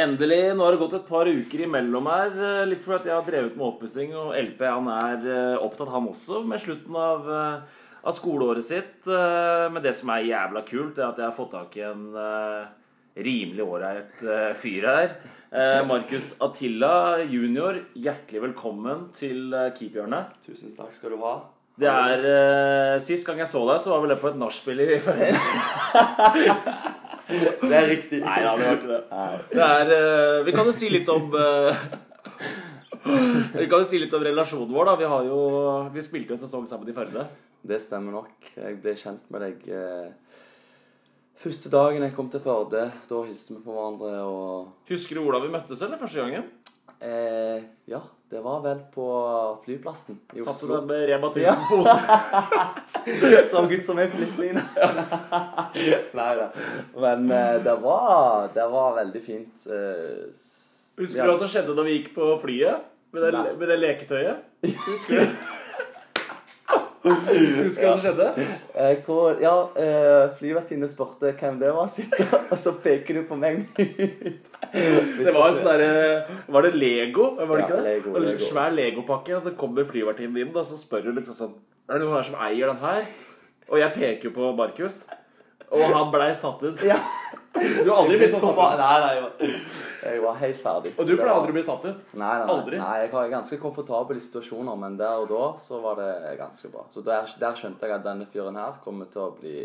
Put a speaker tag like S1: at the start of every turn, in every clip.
S1: Endelig. Nå har det gått et par uker imellom her. eh, Litt fordi jeg har drevet med oppussing, og LP han er eh, opptatt, han også, med slutten av, eh, av skoleåret sitt. Men det som er jævla kult, er at jeg har fått tak i en rimelig ålreit fyr her. Markus Attila junior, hjertelig velkommen til eh,
S2: Tusen takk skal du ha.
S1: Det er uh, Sist gang jeg så deg, så var vel det på et nachspiel i Førde.
S2: Det er riktig.
S1: Nei da, det var ikke det. Det er uh, Vi kan jo si litt om uh, Vi kan jo si litt om relasjonen vår, da. Vi har jo Vi spilte en sesong sammen i Førde.
S2: Det stemmer nok. Jeg ble kjent med deg første dagen jeg kom til Førde. Da hilste vi på hverandre og
S1: Husker du hvordan vi møttes, eller? Første gangen?
S2: Eh, Ja, det var vel på flyplassen i
S1: Satt du
S2: Oslo.
S1: der med Rema 1000-posen?
S2: Så gutt som er flyktning. Nei da. Men eh, det var, det var veldig fint. eh,
S1: Husker du hva som skjedde da vi gikk på flyet? Med det, med det leketøyet? Husker du? Husker du hva som skjedde?
S2: Jeg tror Ja, uh, flyvertinne spurte hvem det var, sitte, og så peker du på meg.
S1: Det var en sånn derre Var det Lego? Var det
S2: Ja,
S1: ikke det?
S2: Lego, Lego.
S1: Svær Legopakke, og så kommer flyvertinnen inn og så spør hun liksom sånn Er det noen her som eier den her? Og jeg peker jo på Markus, og han blei satt ut.
S2: Ja.
S1: Du har aldri blitt så satt ut.
S2: Nei, nei, jeg var, jeg var helt ferdig.
S1: Og du pleier aldri å bli satt ut.
S2: Nei, nei,
S1: Aldri?
S2: nei. nei, jeg har ganske komfortable situasjoner, men der og da så var det ganske bra. Så der, der skjønte jeg at denne fyren her kommer til å bli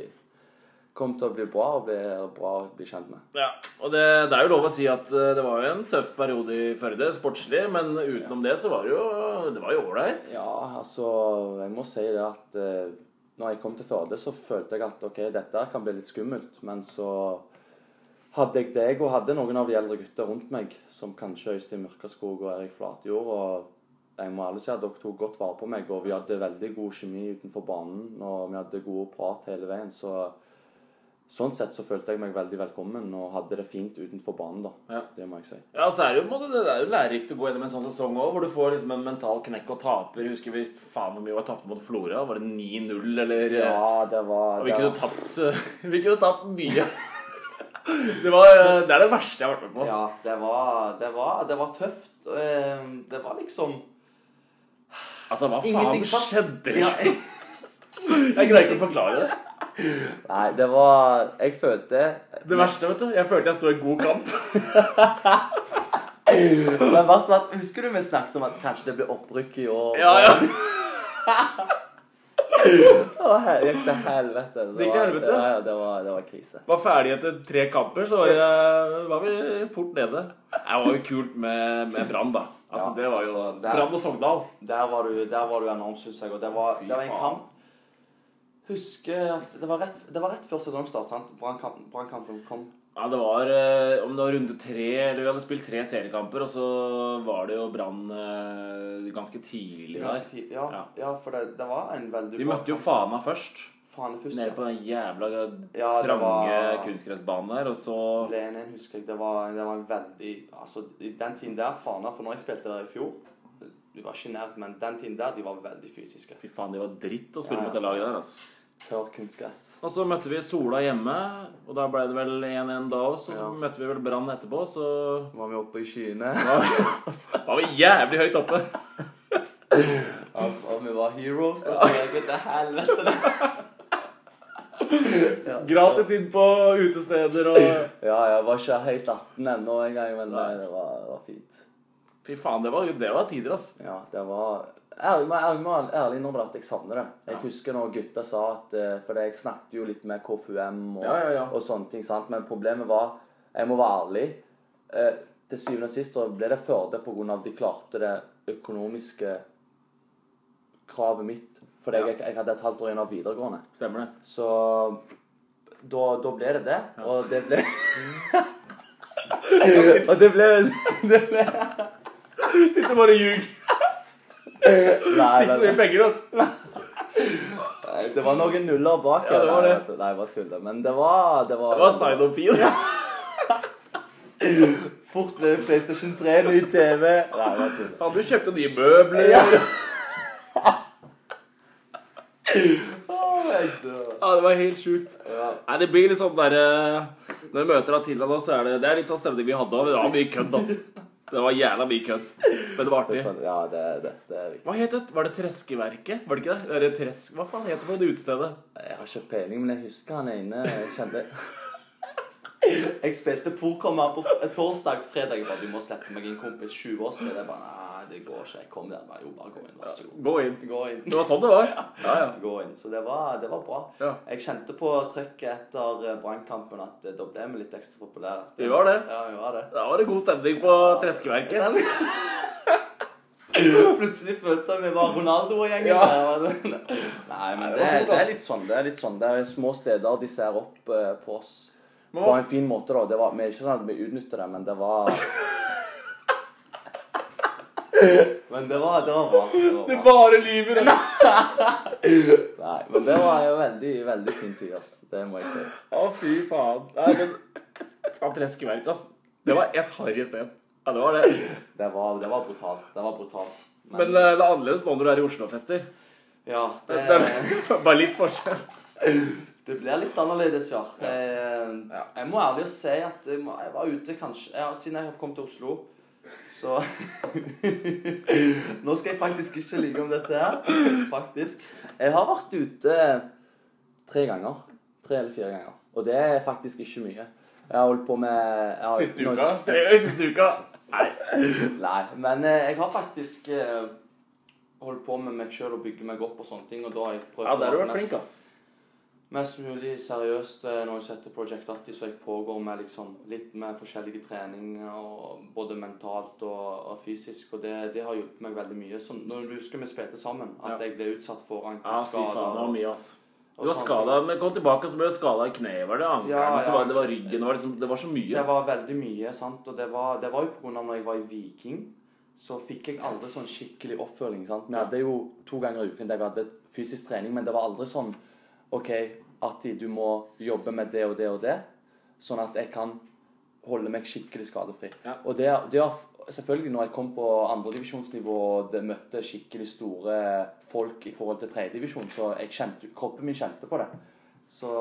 S2: Kommer til å bli bra og bli bra å bli kjent med.
S1: Ja, og det, det er jo lov å si at eh, det var jo en tøff periode i Førde, sportslig, men utenom det så var det jo Det var jo ålreit.
S2: Ja, altså Jeg må si det at eh, når jeg kom til Førde, så følte jeg at ok, dette kan bli litt skummelt. Men så hadde jeg deg og hadde noen av de eldre gutta rundt meg, som kanskje Øystein Mørkaskog og Erik Flatjord. Og jeg må ærlig si at dere tok godt vare på meg, og vi hadde veldig god kjemi utenfor banen. Og vi hadde god prat hele veien. så Sånn sett så følte jeg meg veldig velkommen og hadde det fint utenfor banen, da.
S1: Ja.
S2: Det må jeg si.
S1: Ja, så er det jo måte, det er jo lærerikt å gå gjennom en sånn sesong òg, hvor du får liksom en mental knekk og taper. Husker vi faen hvor mye vi har tapt mot Flora? Var det 9-0, eller
S2: Ja, det var
S1: Og vi
S2: det
S1: kunne
S2: var-
S1: tapt Vi kunne tapt mye. Det, var, eh, det er det verste jeg har vært med på.
S2: Ja, det var, det var, det var tøft. Eh, Det var liksom
S1: Altså, hva faen skjedde? Liksom? Jeg greier ikke å forklare det.
S2: Nei, det var Jeg følte
S1: Det verste, vet du, jeg følte jeg sto i god kamp.
S2: Men verst var at Husker du vi snakket om at kanskje det blir opprykk i år?
S1: Ja, ja.
S2: Å, he- gikk til helvete.
S1: Det gikk til
S2: var-
S1: helvete?
S2: Ja, ja, det var, det var krise.
S1: Var ferdig etter tre kamper, så var, jeg, var vi fort nede. Det var jo kult med, med Brann, da. Altså,
S2: Ja,
S1: det var jo
S2: altså, det er-
S1: Brann og Sogndal.
S2: Der var du, der var du enorm, syns jeg. Og det var,
S1: Fy
S2: det var en
S1: faen.
S2: kamp Husker at det var rett, det var rett før sesongstart. sant? Brannkampen kom.
S1: Ja, det var eh, om det var runde tre Eller vi hadde spilt tre seriekamper, og så var det jo Brann eh, ganske tidlig der.
S2: Ganske tidlig, Ja,
S1: Ja.
S2: ja, for det, det var en veldig
S1: Vi møtte jo. Fana først.
S2: Fane først.
S1: Nede på den jævla
S2: Ja,
S1: trange
S2: var-
S1: kunstgressbanen der, og så
S2: Lenin husker jeg, det var, det var en veldig Altså, den tiden der, Fana For når jeg spilte der i fjor Du var ikke nært, men den tiden der, de var veldig fysiske.
S1: Fy faen, det var dritt å spille
S2: ja.
S1: mot det laget der, altså.
S2: Tørr kunstgress.
S1: Og så møtte vi Sola hjemme, og da ble det vel 1-1 da også. Og så
S2: Ja.
S1: møtte vi vel Brann etterpå, så
S2: Var vi oppe i skyene.
S1: da var vi jævlig høyt oppe.
S2: altså, vi var heroes, og så gikk det til helvete. ja.
S1: Gratis inn på utesteder og
S2: Ja, jeg var ikke helt 18 ennå engang, men nei, det, var, det var fint.
S1: Fy faen, det var, det var tider, ass.
S2: Ja, det var Ærlig ærlig, må ærlig innrømme at jeg savner det. Jeg
S1: Ja.
S2: husker når gutta sa at eh, For jeg snakket jo litt med KFUM og,
S1: Ja, ja,
S2: og sånne ting, sant? men problemet var Jeg må være ærlig. eh, Til syvende og sist så ble det Førde pga. de klarte det økonomiske kravet mitt. Fordi jeg, jeg hadde et halvt år igjen av videregående.
S1: Stemmer det.
S2: Så da, da ble det det. Og det ble Og det ble, det ble
S1: Sitter bare og ljuger. Fikk så mye penger, vet du.
S2: nei, det var noen nuller bak
S1: Ja, det var det.
S2: Nei, jeg bare tuller. Men det var Det var,
S1: Det var sign of feel.
S2: Fort ble PlayStation 3, ny TV Nei, jeg bare tuller.
S1: Faen, du kjøpte nye møbler.
S2: Ja.
S1: Ja. Det var helt sjukt.
S2: Ja.
S1: Nei, det blir litt sånn derre Når vi møter Attila nå, så er det Det er litt sånn stemning vi hadde. Det var mye kødd, altså. Det var jævla mye kødd. Men det var
S2: Det
S1: artig.
S2: sånn, ja, det, det, det er viktig.
S1: Hva het det? Var det Treskeverket? Var det ikke det? det tresk... Hva faen heter det på det utestedet?
S2: Jeg har ikke peiling, men jeg husker han ene jeg kjente Jeg spilte poker med han på torsdag. Fredag jeg bare Du må slippe meg inn, kompis. 20 år siden.' Jeg bare det går ikke. Jeg kom der. Bare, jo, bare gå inn. Vær så god.
S1: Gå inn.
S2: Gå inn.
S1: Det var sånn det var. Ja, ja.
S2: Gå inn. Så det var, det var bra.
S1: Ja.
S2: Jeg kjente på trykket etter eh, Brannkampen at eh, da ble vi litt ekstra populære.
S1: Vi var det.
S2: Ja, vi var det.
S1: Da var det god stemning på Treskeverket.
S2: Plutselig følte jeg vi var Ronaldo og gjengen.
S1: Ja.
S2: Nei, men
S1: det
S2: det, er litt sånn. Det er litt sånn. Det er små steder de ser opp eh, på oss. På en fin måte, da. Det var, vi er ikke sånn at vi utnytter det, men det var Men det var, det var bra. Det var
S1: Du bare lyver.
S2: Nei, men det var jo veldig, veldig fin tid, ass. Det må jeg si.
S1: Å, fy faen. Nei, men Faen, ass. Det var et harry sted. Ja, det var det.
S2: Det var, det var brutalt. Det var brutalt.
S1: Men men det er annerledes nå når du er i Oslo-fester.
S2: ja, det,
S1: Det er bare litt forskjell.
S2: det blir litt annerledes, ja. Eh,
S1: Ja.
S2: Jeg må ærlig si at jeg, jeg var ute kanskje ja, Siden jeg kom til Oslo, så Nå skal jeg faktisk ikke ligge om dette her. Faktisk. Jeg har vært ute tre ganger. Tre eller fire ganger. Og det er faktisk ikke mye. Jeg har holdt på med har,
S1: Siste
S2: nå-
S1: uka. Tre ganger siste uka. Nei.
S2: Nei, men eh, jeg har faktisk eh, holdt på med meg sjøl og bygge meg opp og sånne ting. Og da har jeg prøvd
S1: Ja, der har du vært flink, ass.
S2: Mest mulig seriøst eh, når jeg setter Project 80, så jeg pågår med liksom litt med forskjellige treninger, både mentalt og, og fysisk, og det, det har hjulpet meg veldig mye. Så når du husker vi spilte sammen, at
S1: Ja.
S2: jeg ble utsatt for
S1: Ja, fy faen, det var mye, ass. Du var skada, men kom tilbake, og så ble du skada i kneet. Var det ankelen?
S2: Ja, ja.
S1: var det var ryggen. Det var, liksom, det var så mye.
S2: Det var veldig mye, sant, og det var, det var jo av når jeg var i Viking, så fikk jeg aldri sånn skikkelig oppfølging, sant. Vi hadde jo to ganger i uken der vi hadde fysisk trening, men det var aldri sånn, ok, Atti, du må jobbe med det og det og det, sånn at jeg kan holde meg skikkelig skadefri.
S1: Ja.
S2: Og det, det har selvfølgelig når jeg kom på andredivisjonsnivå og det møtte skikkelig store folk i forhold til tredjedivisjon, så kjente, kroppen min kjente på det. Så,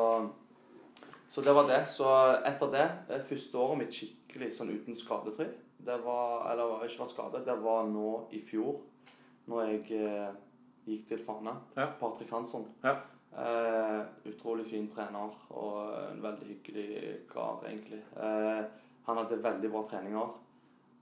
S2: så det var det. Så etter det, det første året mitt skikkelig sånn uten skadefri, det var, eller ikke var skade, det var nå i fjor, når jeg eh, gikk til Fana.
S1: Ja.
S2: Patrick Hansson.
S1: Ja.
S2: Eh, utrolig fin trener og en veldig hyggelig kar, egentlig. Eh, han hadde veldig bra treninger,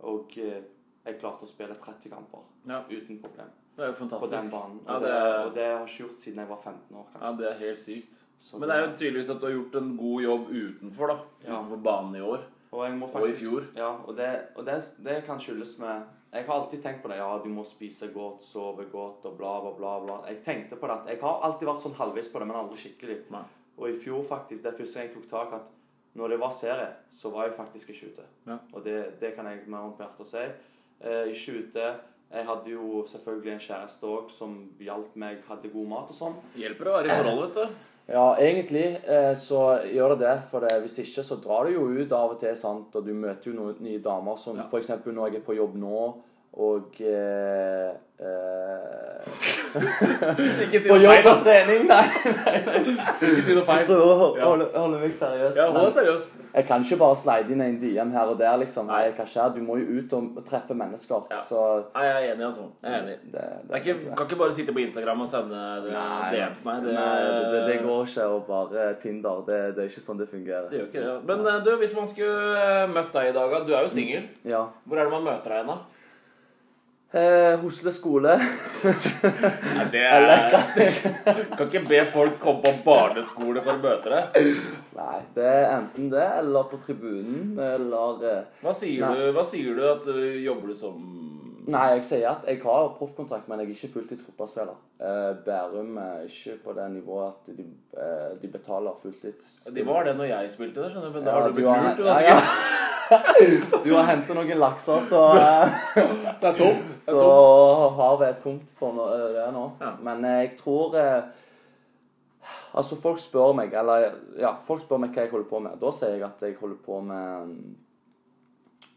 S2: og eh, jeg klarte å spille 30 kamper
S1: Ja.
S2: uten problem
S1: Det er jo
S2: på den banen. Og,
S1: Ja,
S2: det,
S1: det er-
S2: og det har jeg ikke gjort siden jeg var 15 år,
S1: Ja, det er helt sykt.
S2: Så
S1: Men det er jo tydeligvis at du har gjort en god jobb utenfor, da.
S2: Ja.
S1: Utenfor banen i år.
S2: Og må
S1: Og i fjor.
S2: Ja, og det, og det, det kan skyldes med Jeg har alltid tenkt på det. Ja, du må spise godt, sove godt og bla, bla, bla. bla. Jeg tenkte på det. Jeg har alltid vært sånn halvveis på det, men aldri skikkelig.
S1: Nei.
S2: Og i fjor, faktisk, det første gang jeg tok tak at når det var serie, så var jeg faktisk ikke ute.
S1: Ja.
S2: Og det, det kan jeg med om på hjertet si. Eh, ikke ute. Jeg hadde jo selvfølgelig en kjæreste òg som hjalp meg, hadde god mat og sånn.
S1: Hjelper å være i forhold, vet du.
S2: Ja, egentlig eh, så gjør det det. For det, hvis ikke så drar du jo ut av og til, sant. Og du møter jo noen nye damer som
S1: Ja.
S2: eksempel når jeg er på jobb nå, og eh, eh,
S1: Ikke si noe feil,
S2: og trening, nei.
S1: Ikke si noe feil.
S2: prøver å
S1: Ja.
S2: holde, holde meg seriøs.
S1: Ja, hold deg seriøs.
S2: jeg kan ikke bare slide inn en DM her og der, liksom.
S1: Nei.
S2: Nei, hva skjer? Du må jo ut og treffe mennesker.
S1: Ja.
S2: Så
S1: Nei, jeg er enig, altså. Jeg er enig.
S2: det,
S1: Det er ikke, kan ikke bare sitte på Instagram og sende
S2: Nei,
S1: DMs, nei. Det,
S2: Nei, det, det, det går ikke å bare Tinder. Det, det er ikke sånn det fungerer.
S1: Det gjør ikke det. Men eh, du, hvis man skulle eh, møtt deg i dag, da. Du er jo singel.
S2: Ja.
S1: Hvor er det man møter deg hen, da?
S2: Eh, Hosle skole.
S1: Nei, det er Kan ikke be folk komme på barneskole for å møte deg.
S2: Nei, det er enten det, eller på tribunen, eller eh,
S1: Hva sier,
S2: Nei.
S1: du, hva sier du at du jobber du som
S2: Nei, jeg sier at jeg har proffkontrakt, men jeg er ikke fulltids fotballspiller. Eh, Bærum er ikke på det nivået at de, eh, de betaler fulltids...
S1: De var det når jeg spilte der, skjønner du. Men da
S2: Ja,
S1: har du blitt lurt. Du,
S2: ja, ja. Du har hentet noen lakser, så, eh,
S1: Så det er tomt.
S2: Så havet er tomt for no, eh, det nå. Men eh, jeg tror eh, Altså, folk spør meg, eller ja, folk spør meg hva jeg holder på med. Da sier jeg at jeg holder på med mm,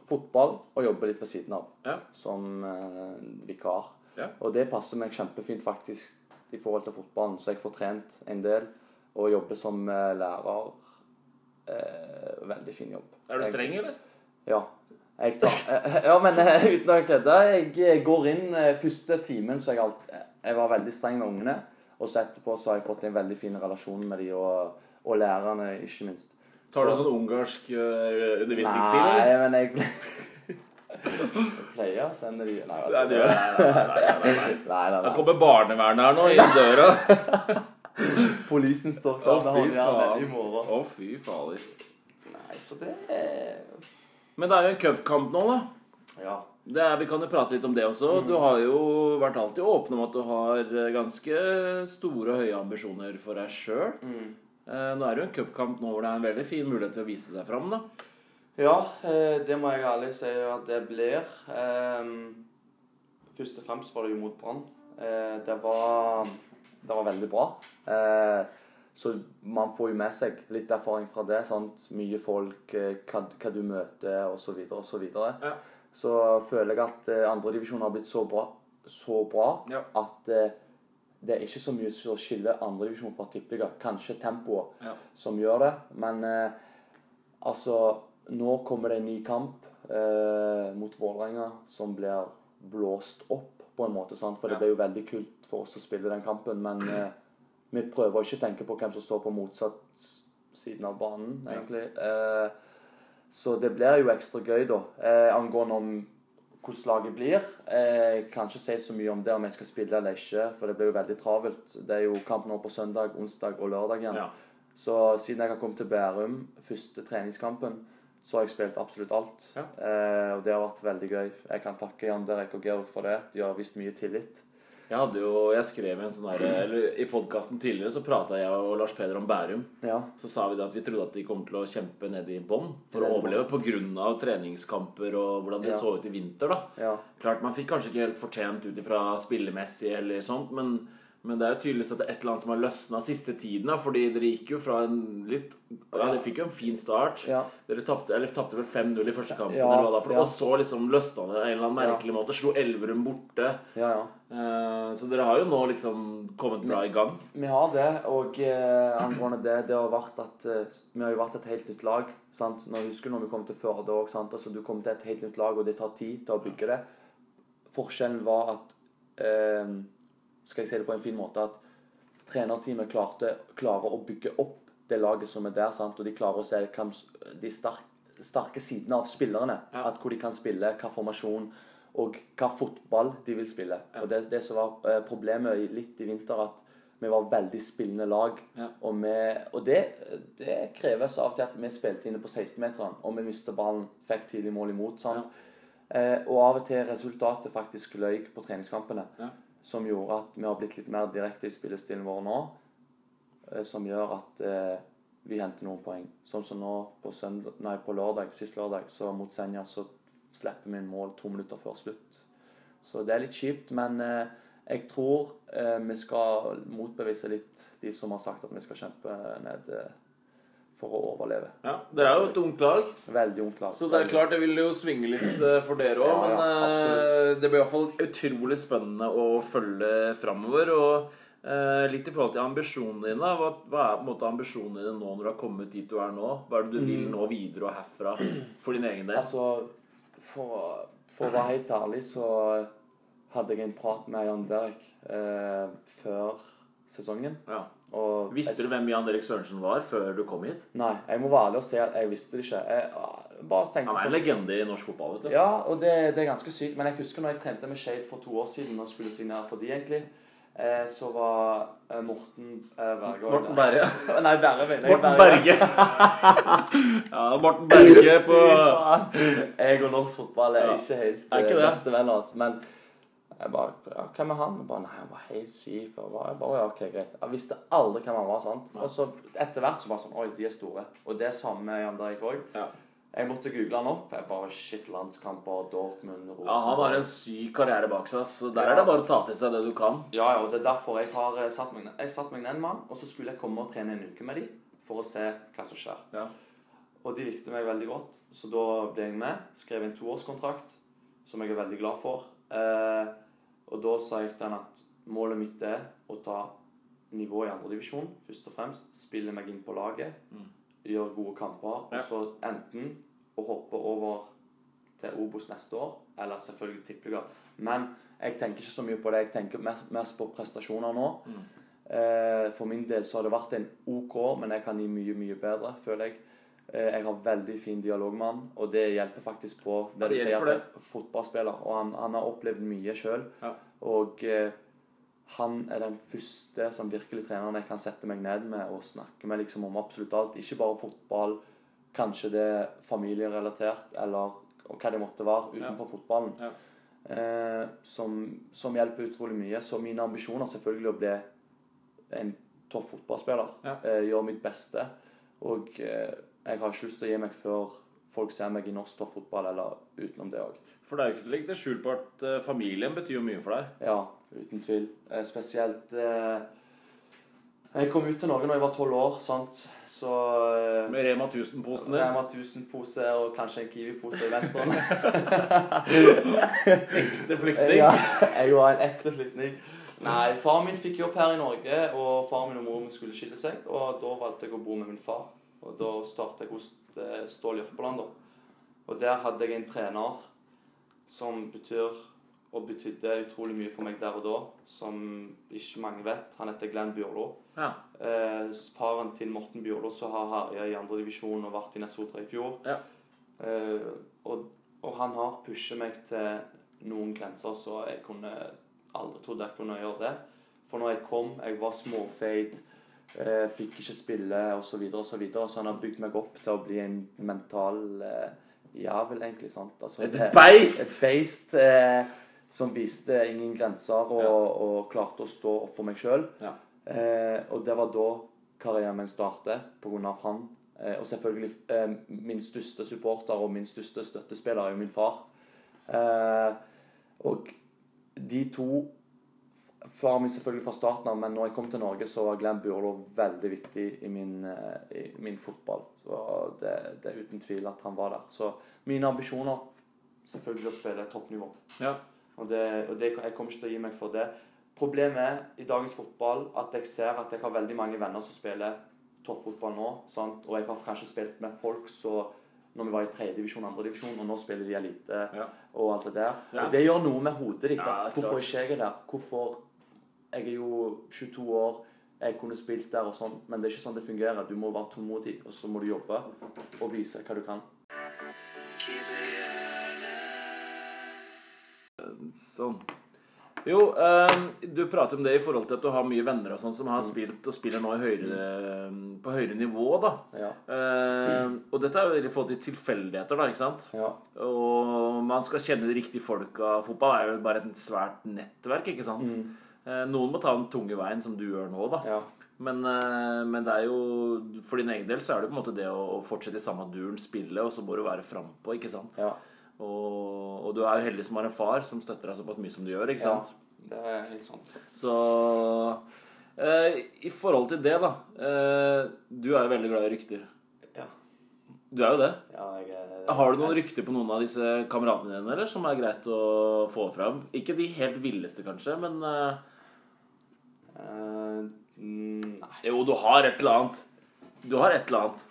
S2: fotball og jobber litt ved siden av.
S1: Ja.
S2: Som eh, vikar.
S1: Ja.
S2: Og det passer meg kjempefint faktisk i forhold til fotballen, så jeg får trent en del og jobber som eh, lærer eh, veldig fin jobb.
S1: Er du
S2: Jeg-
S1: streng, eller?
S2: Ja. Jeg tar, eh, ja, men eh, uten å kødde. Jeg går inn eh, første timen, så jeg, alt, jeg var veldig streng med ungene. Og så etterpå så har jeg fått en veldig fin relasjon med de, og, og lærerne, ikke minst.
S1: Tar du
S2: Så-
S1: sånn ungarsk uh, undervisningsstil, eller?
S2: Nei, men jeg pleier å sende de Nei,
S1: det jeg. Nei, nei, nei, nei.
S2: Nei.
S1: kommer barnevernet her nå, inn døra.
S2: Polisen står klar med håndjern i morgen.
S1: Å, fy fader.
S2: Nei, så det
S1: Men det er jo en cupkamp nå, da.
S2: Ja.
S1: Det er, vi kan jo prate litt om det også. Du har jo vært alltid åpen om at du har eh, ganske store og høye ambisjoner for deg sjøl.
S2: Mm.
S1: Nå er det jo en cupkamp nå hvor det er en veldig fin mulighet til å vise seg fram. da.
S2: Ja, eh, det må jeg ærlig si at det blir. Ehm, Først og fremst var det jo mot Brann. Eh, Det var, det var veldig bra. Eh, Så man får jo med seg litt erfaring fra det. sant? Mye folk, eh, hva, hva du møter, osv. osv. Så,
S1: Ja.
S2: så føler jeg at eh, andredivisjon har blitt så bra, så bra
S1: Ja.
S2: at eh, det er ikke så mye som skiller andredivisjon fra tippeliga. Kanskje tempoet
S1: Ja.
S2: som gjør det. Men eh, altså Nå kommer det en ny kamp eh, mot Vålerenga som blir blåst opp, på en måte. sant? For det blir jo veldig kult for oss å spille den kampen. Men eh, vi prøver å ikke tenke på hvem som står på motsatt siden av banen,
S1: Ja.
S2: egentlig. Eh, så det blir jo ekstra gøy, da. Eh, angående om hvordan laget blir. Eh, Jeg kan ikke si så mye om det, om jeg skal spille eller ikke, for det blir jo veldig travelt. Det er jo kamp nå på søndag, onsdag og lørdag igjen.
S1: Ja.
S2: Så siden jeg har kommet til Bærum, første treningskampen, så har jeg spilt absolutt alt.
S1: Ja.
S2: Eh, og det har vært veldig gøy. Jeg kan takke Jan Derek og Georg for det. De har vist mye tillit.
S1: Jeg hadde jo, jeg skrev en sånn der, eller I podkasten tidligere så prata jeg og Lars Peder om Bærum.
S2: Ja.
S1: Så sa vi det at vi trodde at de kom til å kjempe nede i bånn for å overleve pga. treningskamper og hvordan det
S2: Ja.
S1: så ut i vinter. da
S2: ja.
S1: Klart Man fikk kanskje ikke helt fortjent ut ifra spillemessig eller sånt, men, men det er jo tydeligvis at det er et eller annet som har løsna siste tiden. da Fordi dere gikk jo fra en litt Ja, dere fikk jo en fin start.
S2: Ja.
S1: Dere tapte vel 5-0 i første kampen,
S2: Ja,
S1: eller hva da, for,
S2: ja.
S1: og så liksom løsna det en eller annen
S2: Ja.
S1: merkelig måte. Slo Elverum borte.
S2: ja, ja.
S1: Eh, så dere har jo nå liksom kommet bra i gang.
S2: Vi har det, og eh, angående det Det har vært at eh, Vi har jo vært et helt nytt lag. sant? Når jeg husker når vi kom til Førde òg. Altså, du kom til et helt nytt lag, og det tar tid til å bygge det. Forskjellen var at eh, Skal jeg si det på en fin måte at trenerteamet klarte, klarer å bygge opp det laget som er der, sant? og de klarer å se de sterke, sterke sidene av spillerne.
S1: Ja.
S2: At Hvor de kan spille, hva formasjon og hva fotball de vil spille.
S1: Ja.
S2: Og det, det som var eh, problemet litt i vinter, at vi var veldig spillende lag.
S1: Ja.
S2: Og, vi, og det, det kreves av og til at vi spilte inne på 16-meteren, og vi mistet ballen, fikk tidlig mål imot. sant? Eh, og av og til resultatet faktisk løy på treningskampene. Som gjorde at vi har blitt litt mer direkte i spillestilen vår nå. Eh, som gjør at eh, vi henter noen poeng. Sånn som nå på, søndag, nei, på lørdag, sist lørdag, så mot Senja så slipper vi inn mål to minutter før slutt. Så det er litt kjipt, men eh, jeg tror eh, vi skal motbevise litt de som har sagt at vi skal kjempe ned eh, for å overleve.
S1: Ja, Dere er jo et ungt lag,
S2: Veldig ungt lag.
S1: så det er klart det vil jo svinge litt eh, for dere òg.
S2: Ja, ja,
S1: men eh,
S2: absolutt.
S1: det blir i hvert fall utrolig spennende å følge framover. Og eh, litt i forhold til ambisjonene dine. Hva, hva er på en måte ambisjonene dine nå når du har kommet dit du er nå? Hva er det du vil nå videre og herfra for din egen del?
S2: Mm. Altså, for, for å være helt ærlig så hadde jeg en prat med Jan Derek eh, før sesongen.
S1: Ja.
S2: Og
S1: Visste du hvem Jan Erik Sørensen var før du kom hit?
S2: Nei, jeg må være ærlig og si at jeg visste det ikke. Jeg ah, bare tenkte
S1: Han er en
S2: sånn
S1: legende i norsk fotball. vet du
S2: Ja, og det, det er ganske sykt. Men jeg husker når jeg trente med Shade for to år siden og skulle signere for de egentlig, eh, så var eh, Morten eh, Berge
S1: Morten Berge.
S2: Nei, Berge.
S1: Morten Berge. ja, Morten Berge på
S2: Jeg og norsk fotball er
S1: Ja.
S2: ikke helt bestevenner. Altså. Men jeg bare ja, Hvem er han? Jeg bare, Nei, han var helt skif. Og jeg bare, ja, ok, greit. Jeg visste aldri hvem han var. sant? Og så etter hvert så bare sånn Oi, de er store. Og det er samme med Jan Derek.
S1: Ja.
S2: Jeg måtte google han opp. Jeg bare Shit, landskamper, Dortmund, Rosenborg
S1: Ja, Han har en syk karriere bak seg, så der er det bare å ta til seg det du kan.
S2: Ja, ja, og det er derfor jeg har eh, satt meg ned. Jeg satt meg ned en mann, og så skulle jeg komme og trene en uke med de for å se hva som skjer.
S1: Ja.
S2: Og de likte meg veldig godt, så da ble jeg med. Skrev en toårskontrakt, som jeg er veldig glad for. Eh, og da sa jeg til han at målet mitt er å ta nivå i andredivisjon, først og fremst. Spille meg inn på laget.
S1: Mm.
S2: gjøre gode kamper,
S1: Ja.
S2: og så enten å hoppe over til Obos neste år, eller selvfølgelig tippeliga. Men jeg tenker ikke så mye på det. Jeg tenker mest på prestasjoner nå.
S1: Mm.
S2: Eh, for min del så har det vært en OK, men jeg kan gi mye, mye bedre, føler jeg. Eh, jeg har veldig fin dialog med han, og det hjelper faktisk på det du sier
S1: til
S2: at jeg er fotballspiller. Og han, han har opplevd mye sjøl.
S1: Ja.
S2: Og eh, han er den første som virkelig treneren jeg kan sette meg ned med og snakke med liksom om absolutt alt. Ikke bare fotball, kanskje det er familierelatert, eller hva det måtte være utenfor fotballen.
S1: Ja.
S2: Eh, som, som hjelper utrolig mye. Så mine ambisjoner selvfølgelig å bli en topp fotballspiller.
S1: Ja.
S2: Eh, gjøre mitt beste. Og eh, jeg har ikke lyst til å gi meg før folk ser meg i norsk toppfotball, eller utenom det òg.
S1: For det er jo ikke til å legge skjul på at eh, familien betyr jo mye for deg.
S2: Ja, uten tvil. Eh, spesielt eh, Jeg kom ut til Norge da jeg var tolv år, sant. Så
S1: Med Rema 1000-posen din.
S2: Rema 1000-pose og kanskje en Kiwi-pose i venstre.
S1: Ekte flyktning.
S2: ja, jeg var en ekte flyktning. Nei, far min fikk jobb her i Norge, og far min og mor min skulle skille seg. Og da valgte jeg å bo med min far. Og da startet jeg hos eh, Stål Jørpeland, da. Og der hadde jeg en trener som betyr og betydde utrolig mye for meg der og da, som ikke mange vet. Han heter Glenn Bjørlo.
S1: Ja.
S2: Eh, faren til Morten Bjørlo som har herja i andredivisjon og vært i Nesotra i fjor.
S1: Ja.
S2: Eh, og, og han har pushet meg til noen grenser så jeg kunne aldri trodd jeg kunne gjøre det. For når jeg kom, jeg var småfeit, eh, fikk ikke spille osv., så, videre, og så, han har bygd meg opp til å bli en mental eh, jævel, egentlig. sant? Altså,
S1: Et beist!
S2: et beist eh, som viste ingen grenser og,
S1: Ja.
S2: og klarte å stå opp for meg sjøl.
S1: Ja.
S2: Eh, og det var da karrieren min startet, pga. han. Eh, og selvfølgelig eh, min største supporter og min største støttespiller er jo min far. Eh, og de to Faren min selvfølgelig fra starten av, men når jeg kom til Norge, så var Glenn Burlo veldig viktig i min, eh, i min fotball. Så det, det er uten tvil at han var der. Så mine ambisjoner selvfølgelig å spille toppnivå.
S1: Ja.
S2: Og, det, og det, jeg kommer ikke til å gi meg for det. Problemet er i dagens fotball at jeg ser at jeg har veldig mange venner som spiller toppfotball nå. Sant? Og jeg har kanskje spilt med folk så når vi var i tredje divisjon, andre divisjon, og nå spiller de elite
S1: Ja.
S2: og alt det der.
S1: Yes.
S2: Og det gjør noe med hodet ditt.
S1: Ja,
S2: hvorfor ikke jeg er der? Hvorfor Jeg er jo 22 år, jeg kunne spilt der og sånn, men det er ikke sånn det fungerer. Du må være tålmodig, og så må du jobbe og vise hva du kan.
S1: Sånn. Jo, um, du prater om det i forhold til at du har mye venner og sånn som
S2: Mm.
S1: har spilt og spiller nå i høyere, på høyere nivå, da.
S2: Ja.
S1: um, og dette er jo i forhold til tilfeldigheter, da, ikke sant?
S2: Ja.
S1: Og man skal kjenne de riktige folka. Fotball er jo bare et svært nettverk, ikke sant?
S2: Mm.
S1: Eh, noen må ta den tunge veien, som du gjør nå, da.
S2: ja.
S1: Men, eh, men det er jo For din egen del så er det på en måte det å, fortsette i samme duren, spille, og så må du være frampå, ikke sant?
S2: ja.
S1: Og, og du er jo heldig som har en far som støtter deg såpass mye som du gjør, ikke sant?
S2: Ja, Det er helt sant.
S1: Så eh, i forhold til det, da eh, Du er jo veldig glad i rykter.
S2: Ja.
S1: Du er jo det.
S2: ja jeg er
S1: Har du noen rykter på noen av disse kameratene dine eller, som er greit å få fram? Ikke de helt villeste, kanskje, men Eh,
S2: mm,
S1: Jo, du har et eller annet. Du har et eller annet.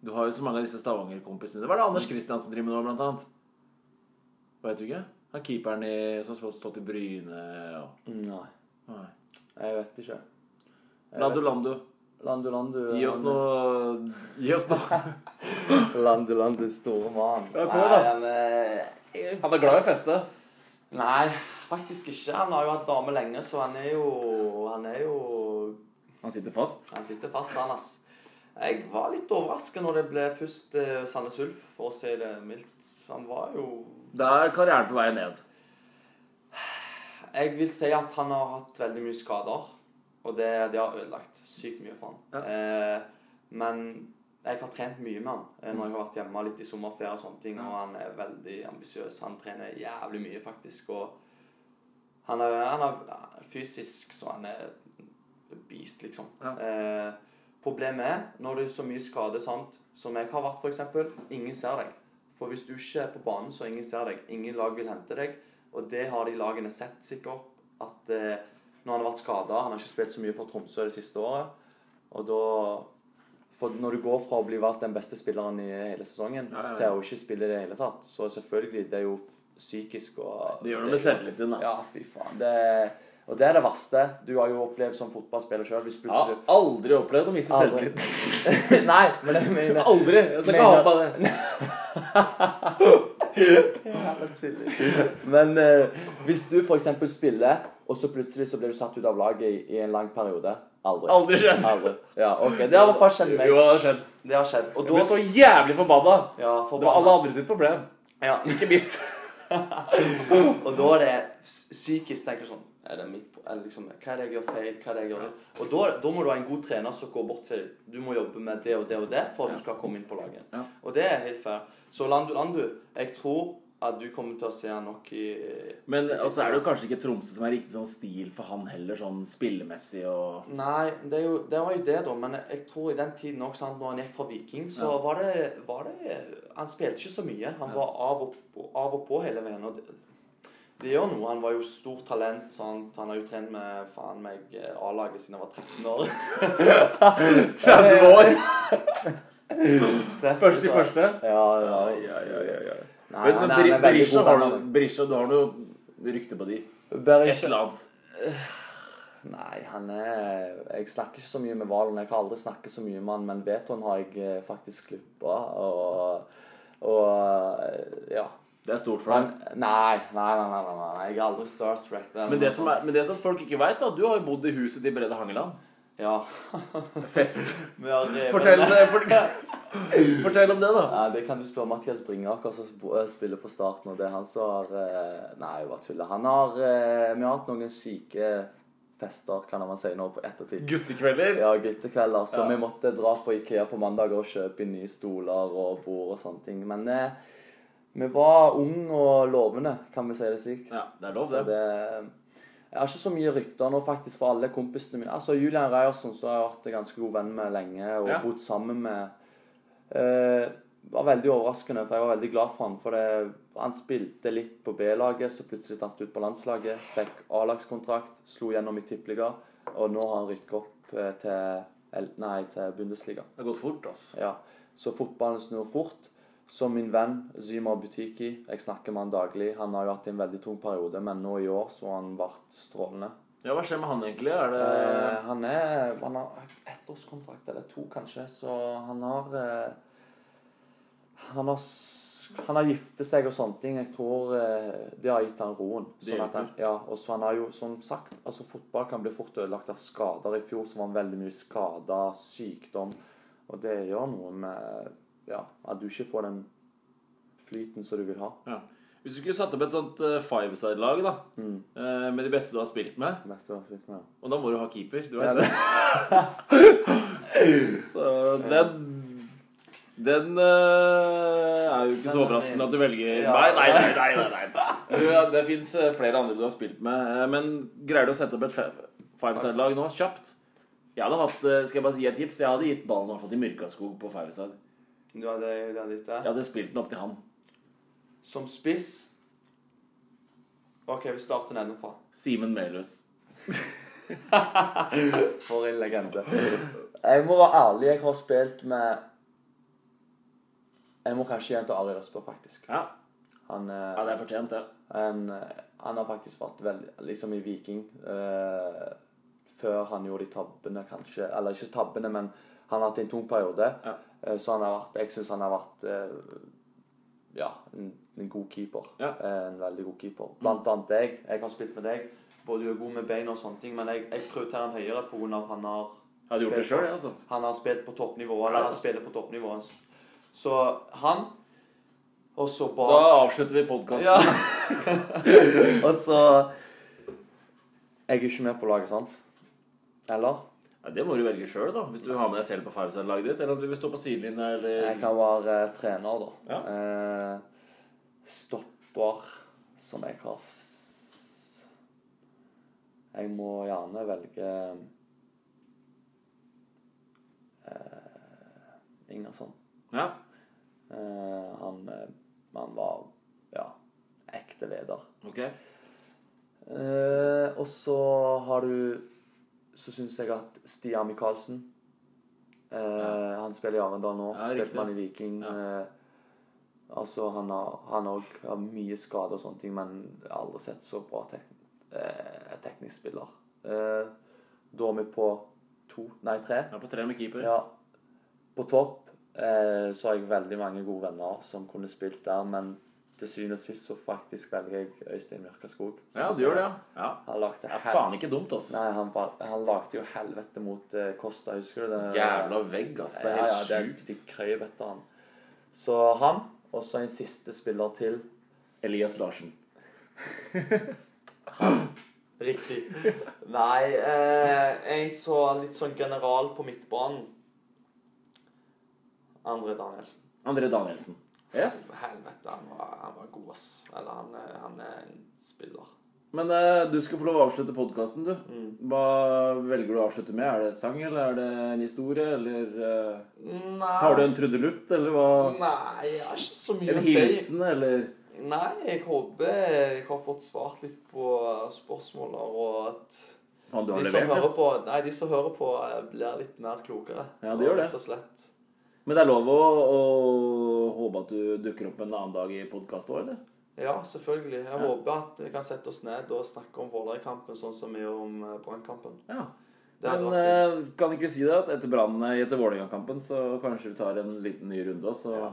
S1: Du har jo så mange av disse Stavanger-kompisene. Det var det Anders Kristiansen driver med nå, blant annet? Vet du ikke? Han keeperen i, som har stått i Bryne og
S2: Nei.
S1: Nei.
S2: Jeg vet ikke. Jeg
S1: Landu, Landu.
S2: Landu, Landu.
S1: Gi oss noe Gi oss noe.
S2: Landu, Landu, store mann.
S1: Ja, kom igjen da.
S2: Eh,
S1: Han er glad i å feste.
S2: Nei, faktisk ikke. Han har jo hatt dame lenge, så han er jo Han er jo
S1: Han sitter fast.
S2: Han sitter fast, han, ass. Jeg var litt overraska når det ble først eh, Sandnes Ulf, for å si det mildt. Han var jo
S1: Da er karrieren på vei ned.
S2: Jeg vil si at han har hatt veldig mye skader, og det, det har ødelagt sykt mye for han.
S1: Ja.
S2: Eh, men jeg har trent mye med han eh, når jeg har vært hjemme litt i sommerferie og sånne ting, og han er veldig ambisiøs. Han trener jævlig mye, faktisk, og han er, han er fysisk så han er beast, liksom.
S1: Ja.
S2: Eh, problemet er når det er så mye skade, sant, som jeg har vært, f.eks. Ingen ser deg. For hvis du ikke er på banen, så ingen ser deg. Ingen lag vil hente deg. Og det har de lagene sett sikkert. At eh, når han har vært skada Han har ikke spilt så mye for Tromsø det siste året. Og da For når du går fra å bli valgt den beste spilleren i hele sesongen
S1: Ja, ja, ja.
S2: til å ikke spille i det hele tatt, så selvfølgelig, det er jo psykisk og
S1: Det gjør noe med selvtilliten, da.
S2: Ja, fy faen. Det, og det er det verste. Du har jo opplevd som fotballspiller sjøl
S1: Jeg har aldri opplevd å miste selvtilliten.
S2: Nei, men det mener
S1: Aldri! Jeg skal ikke ha på det.
S2: Men eh, hvis du f.eks. spiller, og så plutselig så blir du satt ut av laget i, i en lang periode Aldri.
S1: Aldri skjedd.
S2: Aldri. Ja, ok. Det har i hvert fall skjedd meg.
S1: Jo, det har skjedd.
S2: Det har skjedd. Og
S1: Jeg ble så jævlig forbanna.
S2: Ja,
S1: Det var alle andre sitt problem,
S2: Ja.
S1: ikke mitt.
S2: Og da er det psykisk tenker sånn er det mitt, eller liksom, Hva er det jeg gjør feil? Hva er det jeg gjør Og da, da må du ha en god trener som går bort til deg. Du må jobbe med det og det og det for at du skal komme inn på laget.
S1: Ja.
S2: Og det er helt fair. Så Landu Landu, jeg tror at du kommer til å se han nok i
S1: Men altså er det jo kanskje ikke Tromsø som er riktig sånn stil for han heller, sånn spillemessig og
S2: Nei, det, jo, det var jo det, da. Men jeg tror i den tiden sant, når han gikk fra Viking, så
S1: Ja.
S2: var, det, var det Han spilte ikke så mye. Han
S1: Ja.
S2: var av og, av og på hele veien. Og det, det gjør noe. Han var jo stort talent. Sant? Han har jo trent med faen meg eh, A-laget siden han var 13 år.
S1: 30 år! Først i første.
S2: Ja, ja.
S1: ja, ja, ja, ja.
S2: Nei,
S1: Men
S2: han er, han er
S1: Berisha har du,
S2: er-
S1: Berisha, du har noe rykte på de. Et eller annet.
S2: Nei, han er Jeg snakker ikke så mye med Valen. Jeg har aldri snakket så mye med han, men Beton har jeg eh, faktisk klippa. Og, og eh, ja.
S1: Det er stort for deg.
S2: nei, nei, nei, nei, nei. Jeg er aldri Star Trek. er
S1: Men det, som men det som folk ikke veit, da Du har jo bodd i huset til Brede Hangeland.
S2: Ja.
S1: Fest.
S2: Vi har revet-
S1: Fortell, for, fortell om det, da.
S2: Ja, Det kan du spørre Mathias Bringaker, som eh, spiller på starten. og Det er han som har eh, Nei, bare tuller. Han har eh, Vi har hatt noen syke fester, kan man si nå, på ettertid.
S1: Guttekvelder.
S2: Ja, guttekvelder. Så
S1: Ja.
S2: vi måtte dra på Ikea på mandag og kjøpe nye stoler og bord og sånne ting. Men eh, vi var unge og lovende, kan vi si det slik.
S1: Ja, det er lov,
S2: Så
S1: det.
S2: Jeg har ikke så mye rykter nå, faktisk, for alle kompisene mine. Altså, Julian Reierson så har jeg vært en ganske god venn med lenge, og
S1: Ja.
S2: bodd sammen med eh, var veldig overraskende, for jeg var veldig glad for han. For det, han spilte litt på B-laget, så plutselig tatt ut på landslaget. Fikk A-lagskontrakt, slo gjennom i tippeliga, og nå har han rykket opp eh, til, nei, til Bundesliga.
S1: Det har gått fort, altså.
S2: Ja, Så fotballen snur fort. Så min venn Zymar Butiki, jeg snakker med han daglig. Han har jo hatt en veldig tung periode, men nå i år så har han vært strålende.
S1: Ja, Hva skjer med han egentlig? Er det
S2: Eh, han er Han har ettårskontrakt, eller to kanskje, så han har eh, Han har han har giftet seg og sånne ting. Jeg tror eh, det har gitt han roen. Sånn han, ja, og så han har jo, som sagt, altså fotball kan bli fort ødelagt av skader. I fjor så var han veldig mye skada, sykdom. Og det gjør noe med ja, at du ikke får den flyten som du vil ha.
S1: ja. Hvis du skulle satt opp et sånt uh, five-side-lag da
S2: Mm.
S1: eh, med de beste du har spilt med,
S2: beste du har spilt med.
S1: og da må du ha keeper, du
S2: Ja,
S1: det. Så den Den uh, er jo ikke så
S2: er-
S1: overraskende at du velger
S2: Ja.
S1: Nei, nei, nei. nei, nei. Ja, Det fins flere andre du har spilt med. eh, Men greier du å sette opp et five-side-lag nå kjapt? Jeg hadde hatt, eh, skal jeg bare gi et tips? Jeg hadde gitt ballen i hvert fall til Myrkaskog på five-side.
S2: Du hadde, du hadde gitt det?
S1: Jeg hadde spilt den opp til han.
S2: Som spiss OK, vi starter nedenfra.
S1: Simen Melhus.
S2: For en legende. Jeg må være ærlig, jeg har spilt med Jeg må kanskje gjenta Arild Østbø, faktisk.
S1: Ja.
S2: Han, eh,
S1: ja, det er fortjent, det.
S2: han, eh, han har faktisk vært veldig Liksom i Viking Uh, Før han gjorde de tabbene, kanskje. Eller ikke tabbene, men han har hatt en tung periode.
S1: Ja.
S2: Eh, så han har vært Jeg syns han har vært eh, ja, en, en god keeper.
S1: Ja.
S2: Eh, en veldig god keeper. Blant annet deg. Jeg har spilt med deg. Både du er god med bein og sånne ting, men jeg, jeg prioriterer han høyere pga. han har
S1: hadde gjort det sjøl, altså.
S2: han har spilt på toppnivå, eller han spiller på toppnivå. Så han Og så
S1: Da avslutter vi podkasten.
S2: ja. Og så Jeg er ikke med på laget, sant? Eller?
S1: Ja, det må du velge sjøl, da. Hvis du har med deg selv på Fiveside-laget ditt. Eller om du vil stå på sidelinja, eller
S2: Jeg kan være eh, trener, da. Eh, stopper som jeg har s- Jeg må gjerne velge eh, Ingersson.
S1: Ja.
S2: Eh, han, eh, han var ja, ekte leder.
S1: Ok.
S2: Eh, og så har du Så syns jeg at Stian Michaelsen Eh, Han spiller i Arendal nå.
S1: Ja,
S2: Spilte man i Viking.
S1: Ja.
S2: Eh, altså, han har han òg har mye skader og sånne ting, men jeg har aldri sett så bra tek eh, teknisk spiller. Eh, da er vi på to, nei tre.
S1: Ja, på tre med keeper.
S2: Ja. På topp eh, så har jeg veldig mange gode venner som kunne spilt der, men til syvende og sist så faktisk velger jeg Øystein Mørkaskog.
S1: Ja, du gjør det, ja. ja.
S2: Han lagde
S1: Det er
S2: hel-
S1: faen ikke dumt, ass.
S2: Nei, han, ba- han lagde jo helvete mot uh, Costa, husker du det?
S1: Jævla vegg, ass. Det er
S2: ja, ja,
S1: helt
S2: det,
S1: sjukt.
S2: De krøyv etter han. Så han, og så en siste spiller til.
S1: Elias Larsen.
S2: Riktig. Nei, eh, en så litt sånn general på midtbanen. André Danielsen.
S1: André Danielsen. Yes.
S2: Helvete, han var, han var god, ass. Eller han, er- han er en spiller.
S1: Men eh, du skal få lov å avslutte podkasten, du.
S2: Mm.
S1: Hva velger du å avslutte med? Er det sang, eller er det en historie, eller eh, tar du en trudelutt, eller hva?
S2: Nei, jeg har ikke så mye
S1: en
S2: å si.
S1: hilsen, eller
S2: Nei, jeg håper jeg har fått svart litt på spørsmålene, og at de som, på, nei, de som hører på, eh, blir litt mer klokere.
S1: Ja, de gjør det.
S2: Rett og slett.
S1: Men det er lov å, å håpe at du dukker opp en annen dag i podkast òg, eller?
S2: Ja, selvfølgelig. Jeg
S1: Ja.
S2: håper at vi kan sette oss ned og snakke om Vålerenga-kampen sånn som vi gjør om Brannkampen.
S1: Ja. Men eh, kan ikke vi si det at etter Brann etter Vålerenga-kampen, så kanskje vi tar en liten ny runde også?
S2: Ja.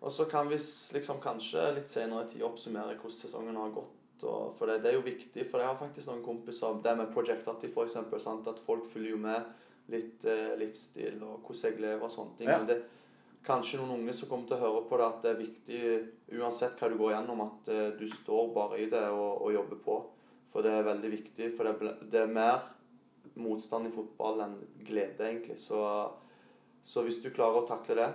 S2: Og så kan vi liksom kanskje litt senere i tid oppsummere hvordan sesongen har gått. Og, for det, det er jo viktig, for jeg har faktisk noen kompiser Det med Project Atti, for eksempel, sant? At folk følger jo med litt eh, livsstil og hvordan jeg lever og sånne ting.
S1: Ja.
S2: Men det kanskje noen unge som kommer til å høre på det, at det er viktig uansett hva du går gjennom, at eh, du står bare i det og, og jobber på. For det er veldig viktig. For det, det er mer motstand i fotball enn glede, egentlig. Så, så hvis du klarer å takle det,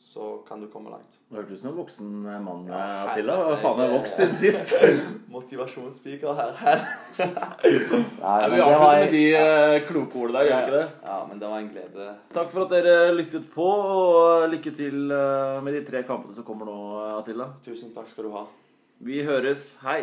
S2: så kan du komme langt.
S1: Det hørtes ut som en voksen mann,
S2: Ja,
S1: eh, Attila. Hva faen er voks siden sist?
S2: Motivasjonsspeaker her.
S1: Nei,
S2: men
S1: vi
S2: det var
S1: avslutter med de eh, kloke ordene der, gjør vi ikke det?
S2: Ja, men det var en glede.
S1: Takk for at dere lyttet på, og lykke til eh, med de tre kampene som kommer nå, Attila.
S2: Tusen takk skal du ha.
S1: Vi høres. Hei!